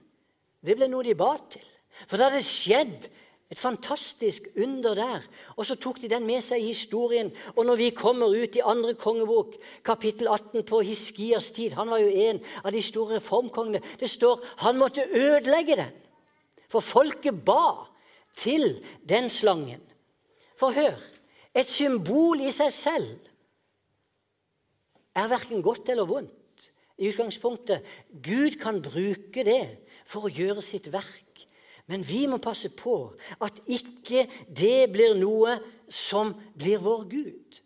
det ble noe de ba til. For det hadde skjedd et fantastisk under der. Og så tok de den med seg i historien. Og når vi kommer ut i andre kongebok, kapittel 18 på Hiskias tid Han var jo en av de store reformkongene. Det står han måtte ødelegge den. For folket ba til den slangen. For hør et symbol i seg selv er verken godt eller vondt. I utgangspunktet, Gud kan bruke det for å gjøre sitt verk. Men vi må passe på at ikke det blir noe som blir vår Gud.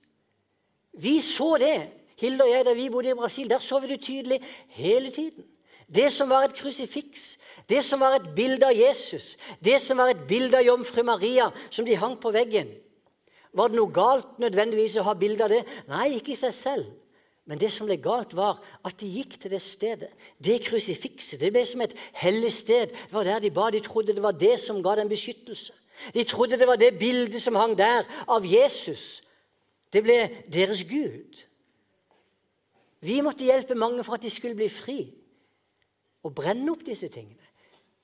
Vi så det, Hilde og jeg, da vi bodde i Brasil. Der så vi det tydelig hele tiden. Det som var et krusifiks, det som var et bilde av Jesus, det som var et bilde av jomfru Maria som de hang på veggen. Var det noe galt nødvendigvis å ha bilde av det? Nei, ikke i seg selv. Men det som ble galt, var at de gikk til det stedet. Det krusifikset. Det ble som et hellig sted. Det var der de ba. De trodde det var det som ga dem beskyttelse. De trodde det var det bildet som hang der av Jesus. Det ble deres Gud. Vi måtte hjelpe mange for at de skulle bli fri og brenne opp disse tingene.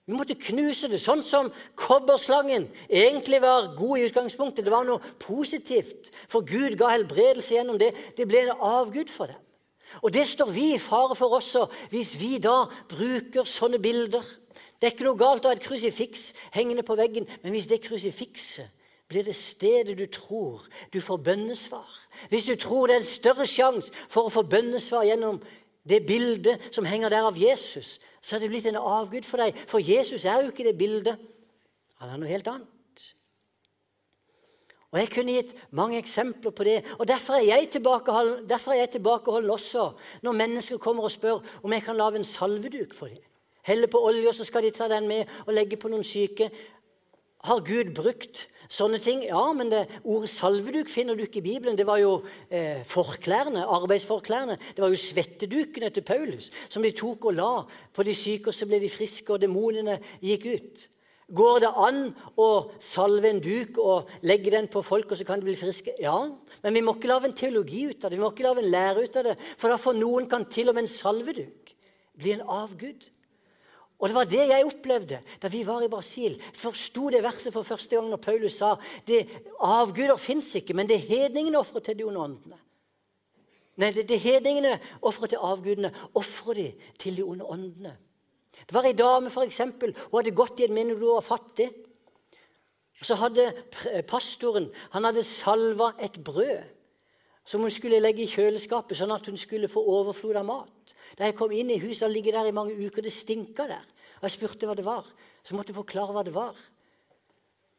Vi måtte knuse det, sånn som kobberslangen egentlig var god i utgangspunktet. Det var noe positivt, for Gud ga helbredelse gjennom det. Det ble en avgud for dem. Og det står vi i fare for også, hvis vi da bruker sånne bilder. Det er ikke noe galt å ha et krusifiks hengende på veggen, men hvis det krusifikset blir det stedet du tror du får bønnesvar. Hvis du tror det er en større sjanse for å få bønnesvar gjennom det bildet som henger der av Jesus, så er det blitt en avgud for deg. For Jesus er jo ikke det bildet. Han er noe helt annet. Og Jeg kunne gitt mange eksempler på det. og Derfor er jeg tilbakeholden, derfor er jeg tilbakeholden også når mennesker kommer og spør om jeg kan lage en salveduk for dem. Helle på olje, og så skal de ta den med og legge på noen syke. Har Gud brukt sånne ting? Ja, men det, ordet salveduk finner du ikke i Bibelen. Det var jo eh, forklærne, arbeidsforklærne. Det var jo svettedukene til Paulus som de tok og la på de syke, og så ble de friske, og demonene gikk ut. Går det an å salve en duk og legge den på folk, og så kan de bli friske? Ja, men vi må ikke lage en teologi ut av det. Vi må ikke lage en lære ut av det. For da for noen kan til og med en salveduk bli en avgud. Og det var det jeg opplevde da vi var i Brasil. Forsto det verset for første gang når Paulus sa det avguder fins ikke, men det er hedningene ofrer til de onde åndene. Nei, det, er hedningene ofrer til avgudene, ofrer de til de onde åndene. Det var ei dame for eksempel, hun hadde gått i en menighet hun var fattig. Og Så hadde pastoren han hadde salva et brød som hun skulle legge i kjøleskapet, sånn at hun skulle få overflod av mat. Da jeg kom inn i huset, det ligger der i mange uker, det stinka der. Og Jeg spurte hva det var. Så måtte jeg forklare hva det var.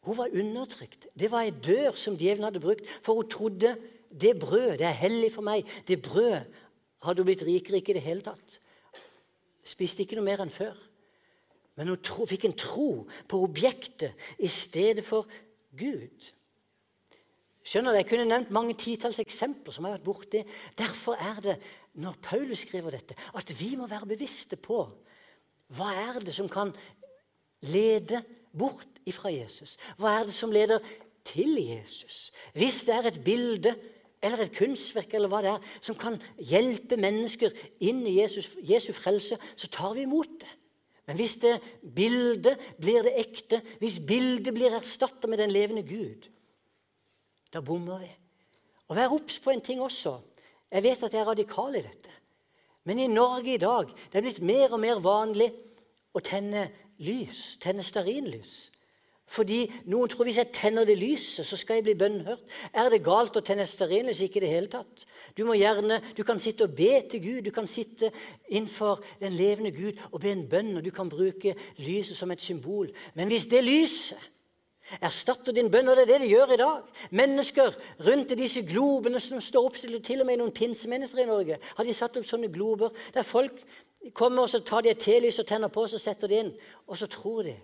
Hun var undertrykt. Det var ei dør som djevelen hadde brukt, for hun trodde det brød, det er hellig for meg, det brød hadde hun blitt rikere ikke i det hele tatt. Spiste ikke noe mer enn før. Men hun tro, fikk en tro på objektet i stedet for Gud. Skjønner du, Jeg kunne nevnt mange titalls eksempler som har vært borti. Derfor er det, når Paulus skriver dette, at vi må være bevisste på hva er det som kan lede bort ifra Jesus. Hva er det som leder til Jesus? Hvis det er et bilde eller et kunstverk eller hva det er, som kan hjelpe mennesker inn i Jesus, Jesu frelse, så tar vi imot det. Men hvis det bildet blir det ekte, hvis bildet blir erstatta med den levende Gud, da bommer vi. Og vær obs på en ting også. Jeg vet at jeg er radikal i dette. Men i Norge i dag det er blitt mer og mer vanlig å tenne lys, tenne stearinlys. Fordi noen tror hvis jeg tenner det lyset, så skal jeg bli bønnhørt. Er det galt å tenne stearinlys? Ikke i det hele tatt. Du må gjerne, du kan sitte og be til Gud. Du kan sitte innenfor den levende Gud og be en bønn. Og du kan bruke lyset som et symbol. Men hvis det lyset erstatter din bønn, og det er det de gjør i dag. Mennesker rundt i disse globene som står oppstilt, til og med noen pinsemennesker i Norge, har de satt opp sånne glober der folk kommer og så tar de et telys og tenner på, og så setter de inn, og så tror de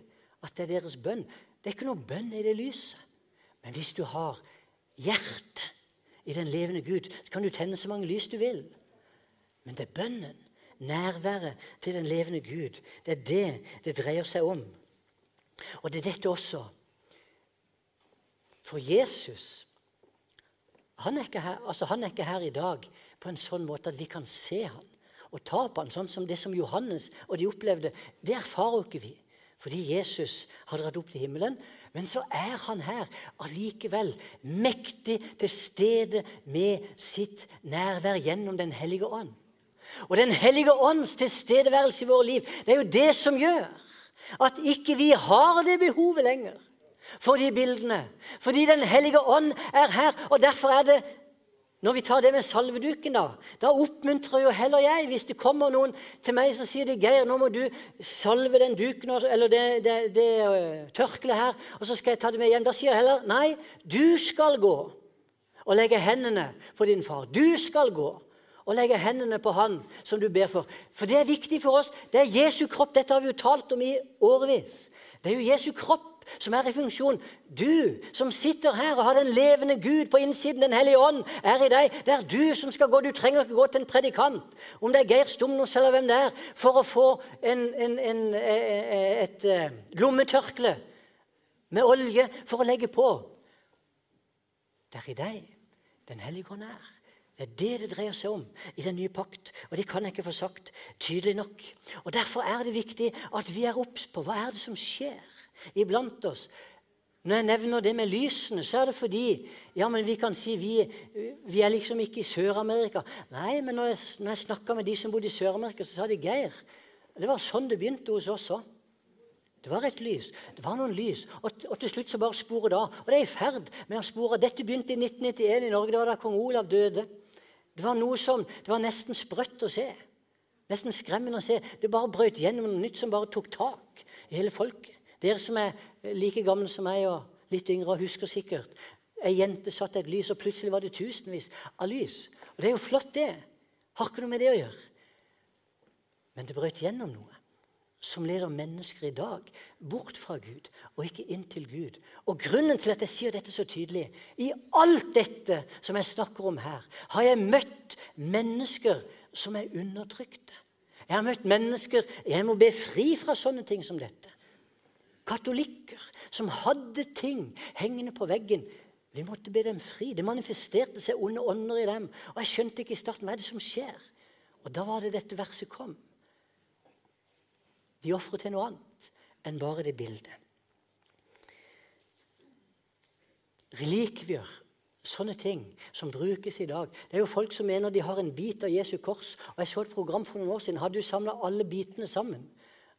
at det er deres bønn. Det er ikke noe bønn i det lyset. Men hvis du har hjertet i den levende Gud, så kan du tenne så mange lys du vil. Men det er bønnen, nærværet til den levende Gud, det er det det dreier seg om. Og det er dette også for Jesus han er, her, altså han er, ikke her, i dag på en sånn måte at vi kan se han og ta på han, sånn som det som Johannes og de opplevde. Det erfarer ikke vi, fordi Jesus har dratt opp til himmelen. Men så er han her allikevel mektig til stede med sitt nærvær gjennom Den hellige ånd. Og Den hellige ånds tilstedeværelse i våre liv, det er jo det som gjør at ikke vi har det behovet lenger for de bildene. Fordi Den hellige ånd er her. Og derfor er det når vi tar det med salveduken, da da oppmuntrer jo heller jeg. Hvis det kommer noen til meg så sier de, 'Geir, nå må du salve den duken eller det, det, det uh, tørkleet her.' 'Og så skal jeg ta det med hjem.' Da sier jeg heller, 'Nei, du skal gå og legge hendene på din far.' Du skal gå og legge hendene på han som du ber for. For det er viktig for oss. Det er Jesu kropp. Dette har vi jo talt om i årevis. Det er jo Jesu kropp som er i funksjon. Du som sitter her og har den levende Gud på innsiden, Den hellige ånd, er i deg. Det er du som skal gå. Du trenger ikke gå til en predikant, om det er Geir Stumnos eller hvem det er, for å få en, en, en, et, et lommetørkle med olje for å legge på. Det er i deg Den hellige ånd er. Det er det det dreier seg om i den nye pakt. Og det kan jeg ikke få sagt tydelig nok. Og Derfor er det viktig at vi er obs på hva er det som skjer iblant oss. Når jeg nevner det med lysene, så er det fordi ja, men vi kan si vi, vi er liksom ikke i Sør-Amerika. Nei, men når jeg, når jeg snakka med de som bodde i Sør-Amerika, så sa de Geir, det var sånn det begynte hos oss òg. Det var et lys. Det var noen lys. Og, og til slutt så bare sporet av. Og det er i ferd med å spore. Dette begynte i 1991 i Norge. Det var da kong Olav døde. Det var noe som, det var nesten sprøtt å se. Nesten skremmende å se. Det bare brøt gjennom noe nytt som bare tok tak i hele folket. Dere som er like gamle som meg og litt yngre husker sikkert. Ei jente satt et lys, og plutselig var det tusenvis av lys. Og Det er jo flott, det. Har ikke noe med det å gjøre. Men det brøt gjennom noe som leder mennesker i dag bort fra Gud og ikke inn til Gud. Og Grunnen til at jeg sier dette så tydelig I alt dette som jeg snakker om her, har jeg møtt mennesker som er undertrykte. Jeg har møtt mennesker Jeg må be fri fra sånne ting som dette. Katolikker som hadde ting hengende på veggen. Vi måtte be dem fri. Det manifesterte seg onde ånder i dem. Og jeg skjønte ikke i starten hva er det som skjer. Og da var det dette verset kom. De ofret til noe annet enn bare det bildet. Relikvier, sånne ting som brukes i dag Det er jo folk som mener de har en bit av Jesu kors. og Jeg så et program for noen år siden. Hadde du samla alle bitene sammen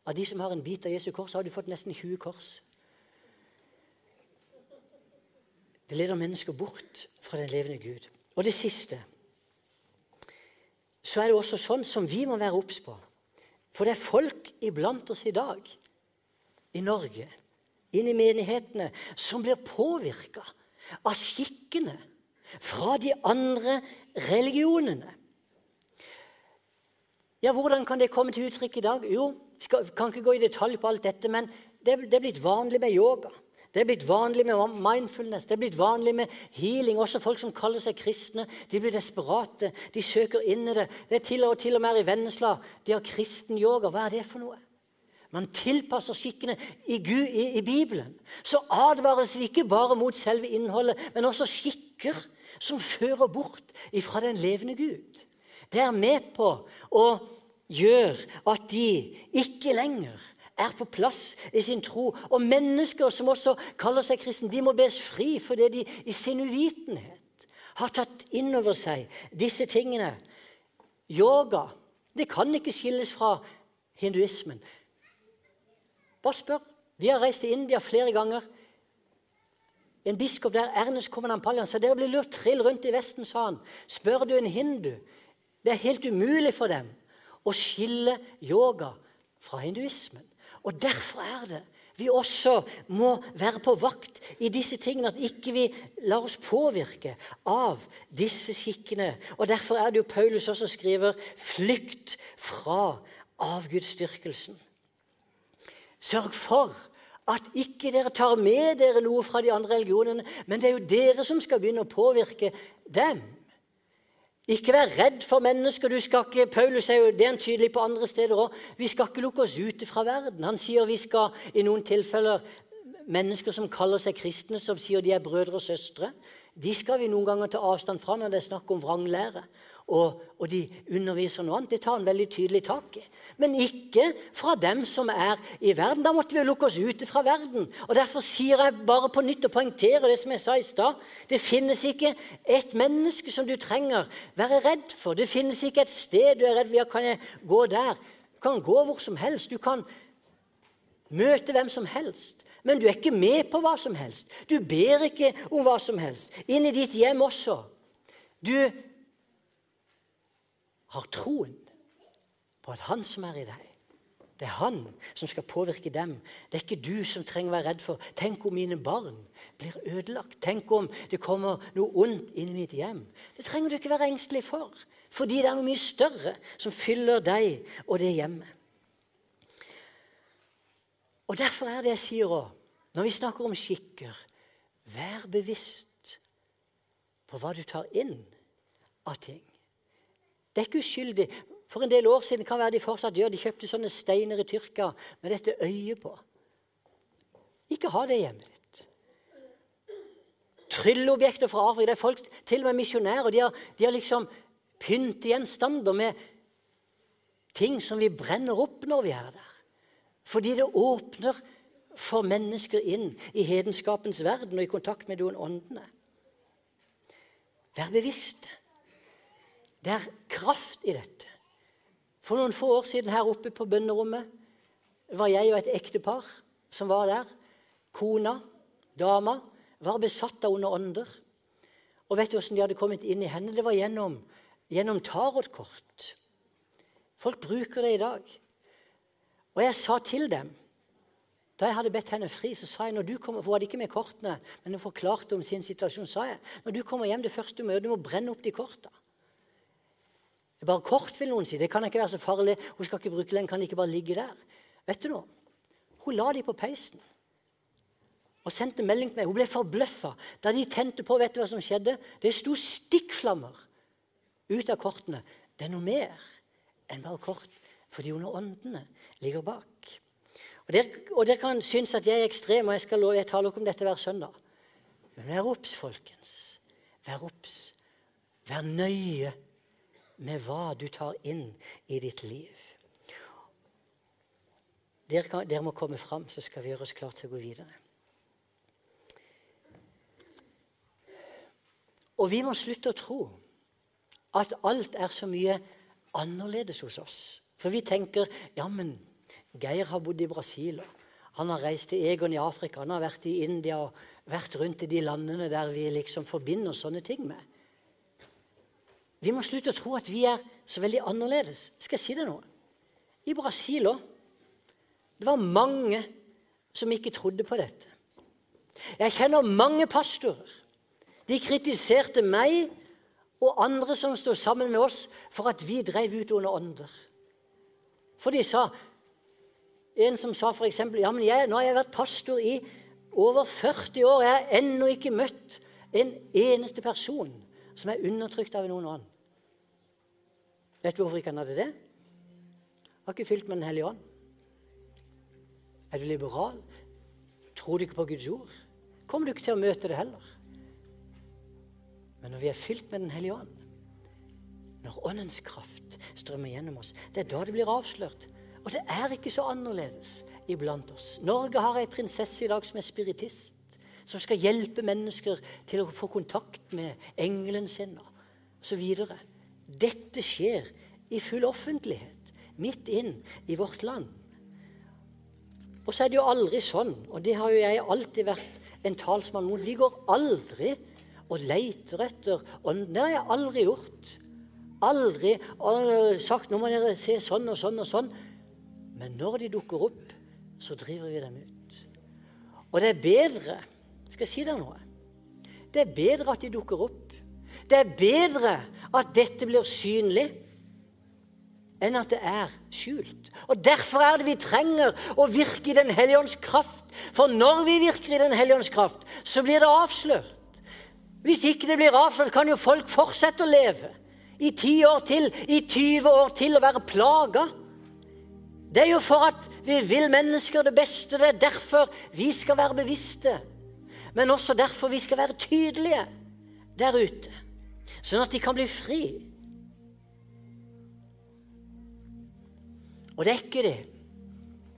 av de som har en bit av Jesu kors, har du fått nesten 20 kors. Det leder mennesker bort fra den levende Gud. Og det siste så er det også sånn som vi må være obs på. For det er folk iblant oss i dag, i Norge, inn i menighetene, som blir påvirka av skikkene fra de andre religionene. Ja, Hvordan kan det komme til uttrykk i dag? Jo, jeg kan ikke gå i detalj på alt dette, men det er blitt vanlig med yoga. Det er blitt vanlig med mindfulness, det er blitt vanlig med healing. Også folk som kaller seg kristne, de blir desperate. De søker inn i det. Det er til og, til og med i Vennesla. De har kristen yoga. Hva er det for noe? Man tilpasser skikkene i, Gud, i, i Bibelen. Så advares vi ikke bare mot selve innholdet, men også skikker som fører bort ifra den levende Gud. Det er med på å gjøre at de ikke lenger er på plass i sin tro. Og mennesker som også kaller seg kristne, de må bes fri fordi de i sin uvitenhet har tatt inn over seg disse tingene. Yoga det kan ikke skilles fra hinduismen. Bare spør. Vi har reist til India flere ganger. En biskop der, Ernest Komanampaljan, sa dere blir lurt trill rundt i Vesten, sa han. Spør du en hindu Det er helt umulig for dem å skille yoga fra hinduismen. Og Derfor er det vi også må være på vakt i disse tingene, at ikke vi lar oss påvirke av disse skikkene. Og Derfor er det jo Paulus også skriver 'flykt fra avgudsdyrkelsen'. Sørg for at ikke dere tar med dere noe fra de andre religionene, men det er jo dere som skal begynne å påvirke dem. Ikke vær redd for mennesker. du skal ikke, Paulus er jo det er han tydelig på andre steder òg. Vi skal ikke lukke oss ute fra verden. Han sier vi skal i noen tilfeller Mennesker som kaller seg kristne, som sier de er brødre og søstre, de skal vi noen ganger ta avstand fra når det er snakk om vranglære og, og, de underviser noe annet. Det tar han veldig tydelig tak i. Men ikke fra dem som er i verden. Da måtte vi jo lukke oss ute fra verden. Og Derfor sier jeg bare på nytt og poengterer det som jeg sa i stad. Det finnes ikke et menneske som du trenger være redd for. Det finnes ikke et sted du er redd for. Ja, kan jeg gå der? Du kan gå hvor som helst. Du kan møte hvem som helst. Men du er ikke med på hva som helst. Du ber ikke om hva som helst. Inn i ditt hjem også. Du har troen på at han som er i deg, det er han som skal påvirke dem. Det er ikke du som trenger å være redd for Tenk om mine barn blir ødelagt. Tenk om det kommer noe ondt inn i mitt hjem. Det trenger du ikke være engstelig for, fordi det er noe mye større som fyller deg og det hjemmet. Og Derfor er det jeg sier òg, når vi snakker om skikker Vær bevisst på hva du tar inn av ting. Det er ikke uskyldig. For en del år siden kan være de fortsatt gjør. De kjøpte sånne steiner i Tyrkia med dette øyet på. Ikke ha det hjemmet ditt. Trylleobjekter fra Afrika. Det er folk, til og med misjonærer. De har, de har liksom pyntegjenstander med ting som vi brenner opp når vi er der. Fordi det åpner for mennesker inn i hedenskapens verden og i kontakt med noen åndene. Vær bevisst. Det er kraft i dette. For noen få år siden her oppe på bønnerommet var jeg og et ektepar som var der, kona, dama, var besatt av onde ånder. Og vet du hvordan de hadde kommet inn i henne? Det var gjennom, gjennom tarotkort. Folk bruker det i dag. Og jeg sa til dem da jeg hadde bedt henne fri, så sa jeg når du kommer, Hun hadde ikke med kortene, men hun forklarte om sin situasjon. sa jeg, Når du kommer hjem det første du møter, du må brenne opp de kortene. Bare kort, vil noen si. Det kan ikke være så farlig. Hun skal ikke bruke den, kan ikke bare ligge der. Vet du noe? Hun la de på peisen og sendte melding til meg. Hun ble forbløffa da de tente på. Vet du hva som skjedde? Det sto stikkflammer ut av kortene. Det er noe mer enn bare kort, fordi under åndene ligger bak. Og dere, og dere, kan synes at jeg er ekstrem, og jeg, skal, jeg taler ikke om dette hver søndag. Men vær obs, folkens. Vær obs. Vær nøye med hva du tar inn i ditt liv. Dere, kan, dere må komme fram, så skal vi gjøre oss klare til å gå videre. Og vi må slutte å tro at alt er så mye annerledes hos oss. For vi tenker ja, men Geir har bodd i Brasil. Han har reist til Egon i Afrika, han har vært i India og vært rundt i de landene der vi liksom forbinder sånne ting med. Vi må slutte å tro at vi er så veldig annerledes. Skal jeg si deg noe? I Brasil òg. Det var mange som ikke trodde på dette. Jeg kjenner mange pastorer. De kritiserte meg og andre som stod sammen med oss, for at vi drev ut under ånder. For de sa En som sa f.eks.: Ja, men jeg, nå har jeg vært pastor i over 40 år. Jeg har ennå ikke møtt en eneste person som er undertrykt av noen ånd. Vet du hvorfor ikke han hadde det? Han har ikke fylt med Den hellige ånd. Er du liberal? Tror du ikke på Guds ord? Kommer du ikke til å møte det heller? Men når vi er fylt med Den hellige ånd, når Åndens kraft strømmer gjennom oss, det er da det blir avslørt. Og det er ikke så annerledes iblant oss. Norge har ei prinsesse i dag som er spiritist som skal hjelpe mennesker til å få kontakt med engelen sin osv. Dette skjer i full offentlighet, midt inn i vårt land. Og så er det jo aldri sånn, og det har jo jeg alltid vært en talsmann mot Vi går aldri og leter etter ånden. Det har jeg aldri gjort. Aldri sagt 'nå må dere se sånn og sånn og sånn'. Men når de dukker opp, så driver vi dem ut. Og det er bedre skal jeg si deg noe? Det er bedre at de dukker opp. Det er bedre at dette blir synlig, enn at det er skjult. Og Derfor er det vi trenger å virke i Den hellige ånds kraft. For når vi virker i Den hellige ånds kraft, så blir det avslørt. Hvis ikke det blir avslørt, kan jo folk fortsette å leve i ti år til, i 20 år til, og være plaga. Det er jo for at vi vil mennesker det beste. Det er derfor vi skal være bevisste men også derfor vi skal være tydelige der ute, sånn at de kan bli fri. Og det er ikke det.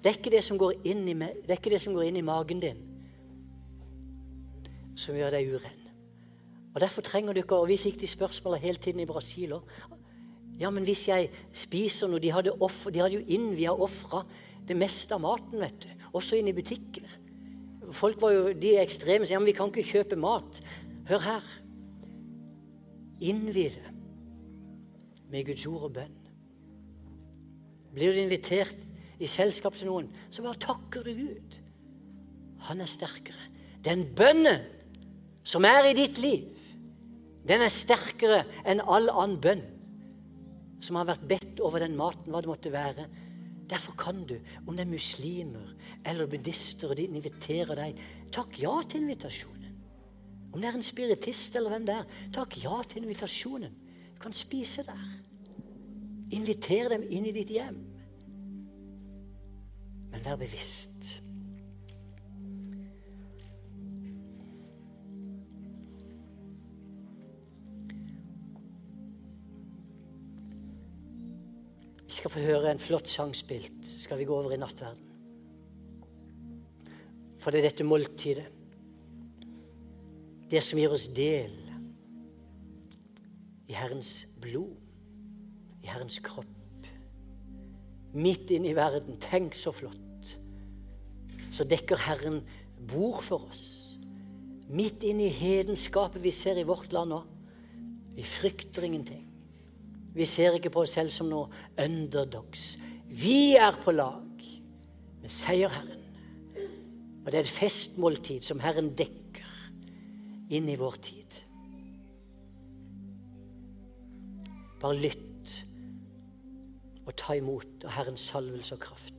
Det er ikke det som går inn i, det er ikke det som går inn i magen din, som gjør deg uren. Og Derfor trenger du ikke Og vi fikk de spørsmålene hele tiden i Brasil òg. Ja, men hvis jeg spiser noe De hadde, offer, de hadde jo innvia ofra det meste av maten, vet du. Også inn i butikkene. Folk var jo de ekstreme som ja, men vi kan ikke kjøpe mat. Hør her. Innvi det med Guds ord og bønn. Blir du invitert i selskap til noen, så bare takker du Gud. Han er sterkere. Den bønnen som er i ditt liv, den er sterkere enn all annen bønn som har vært bedt over den maten, hva det måtte være. Derfor kan du, om det er muslimer eller buddhister, og de inviterer deg, takk ja til invitasjonen. Om det er en spiritist eller hvem det er, takk ja til invitasjonen. Du kan spise der. Inviter dem inn i ditt hjem. Men vær bevisst. Skal få høre en flott sang spilt, skal vi gå over i nattverden. For det er dette måltidet, det som gir oss del i Herrens blod, i Herrens kropp. Midt inne i verden. Tenk så flott. så dekker Herren bord for oss. Midt inn i hedenskapet vi ser i vårt land nå. Vi frykter ingenting. Vi ser ikke på oss selv som noe underdogs. Vi er på lag med seierherren. Og det er et festmåltid som Herren dekker inn i vår tid. Bare lytt og ta imot av Herrens salvelse og kraft.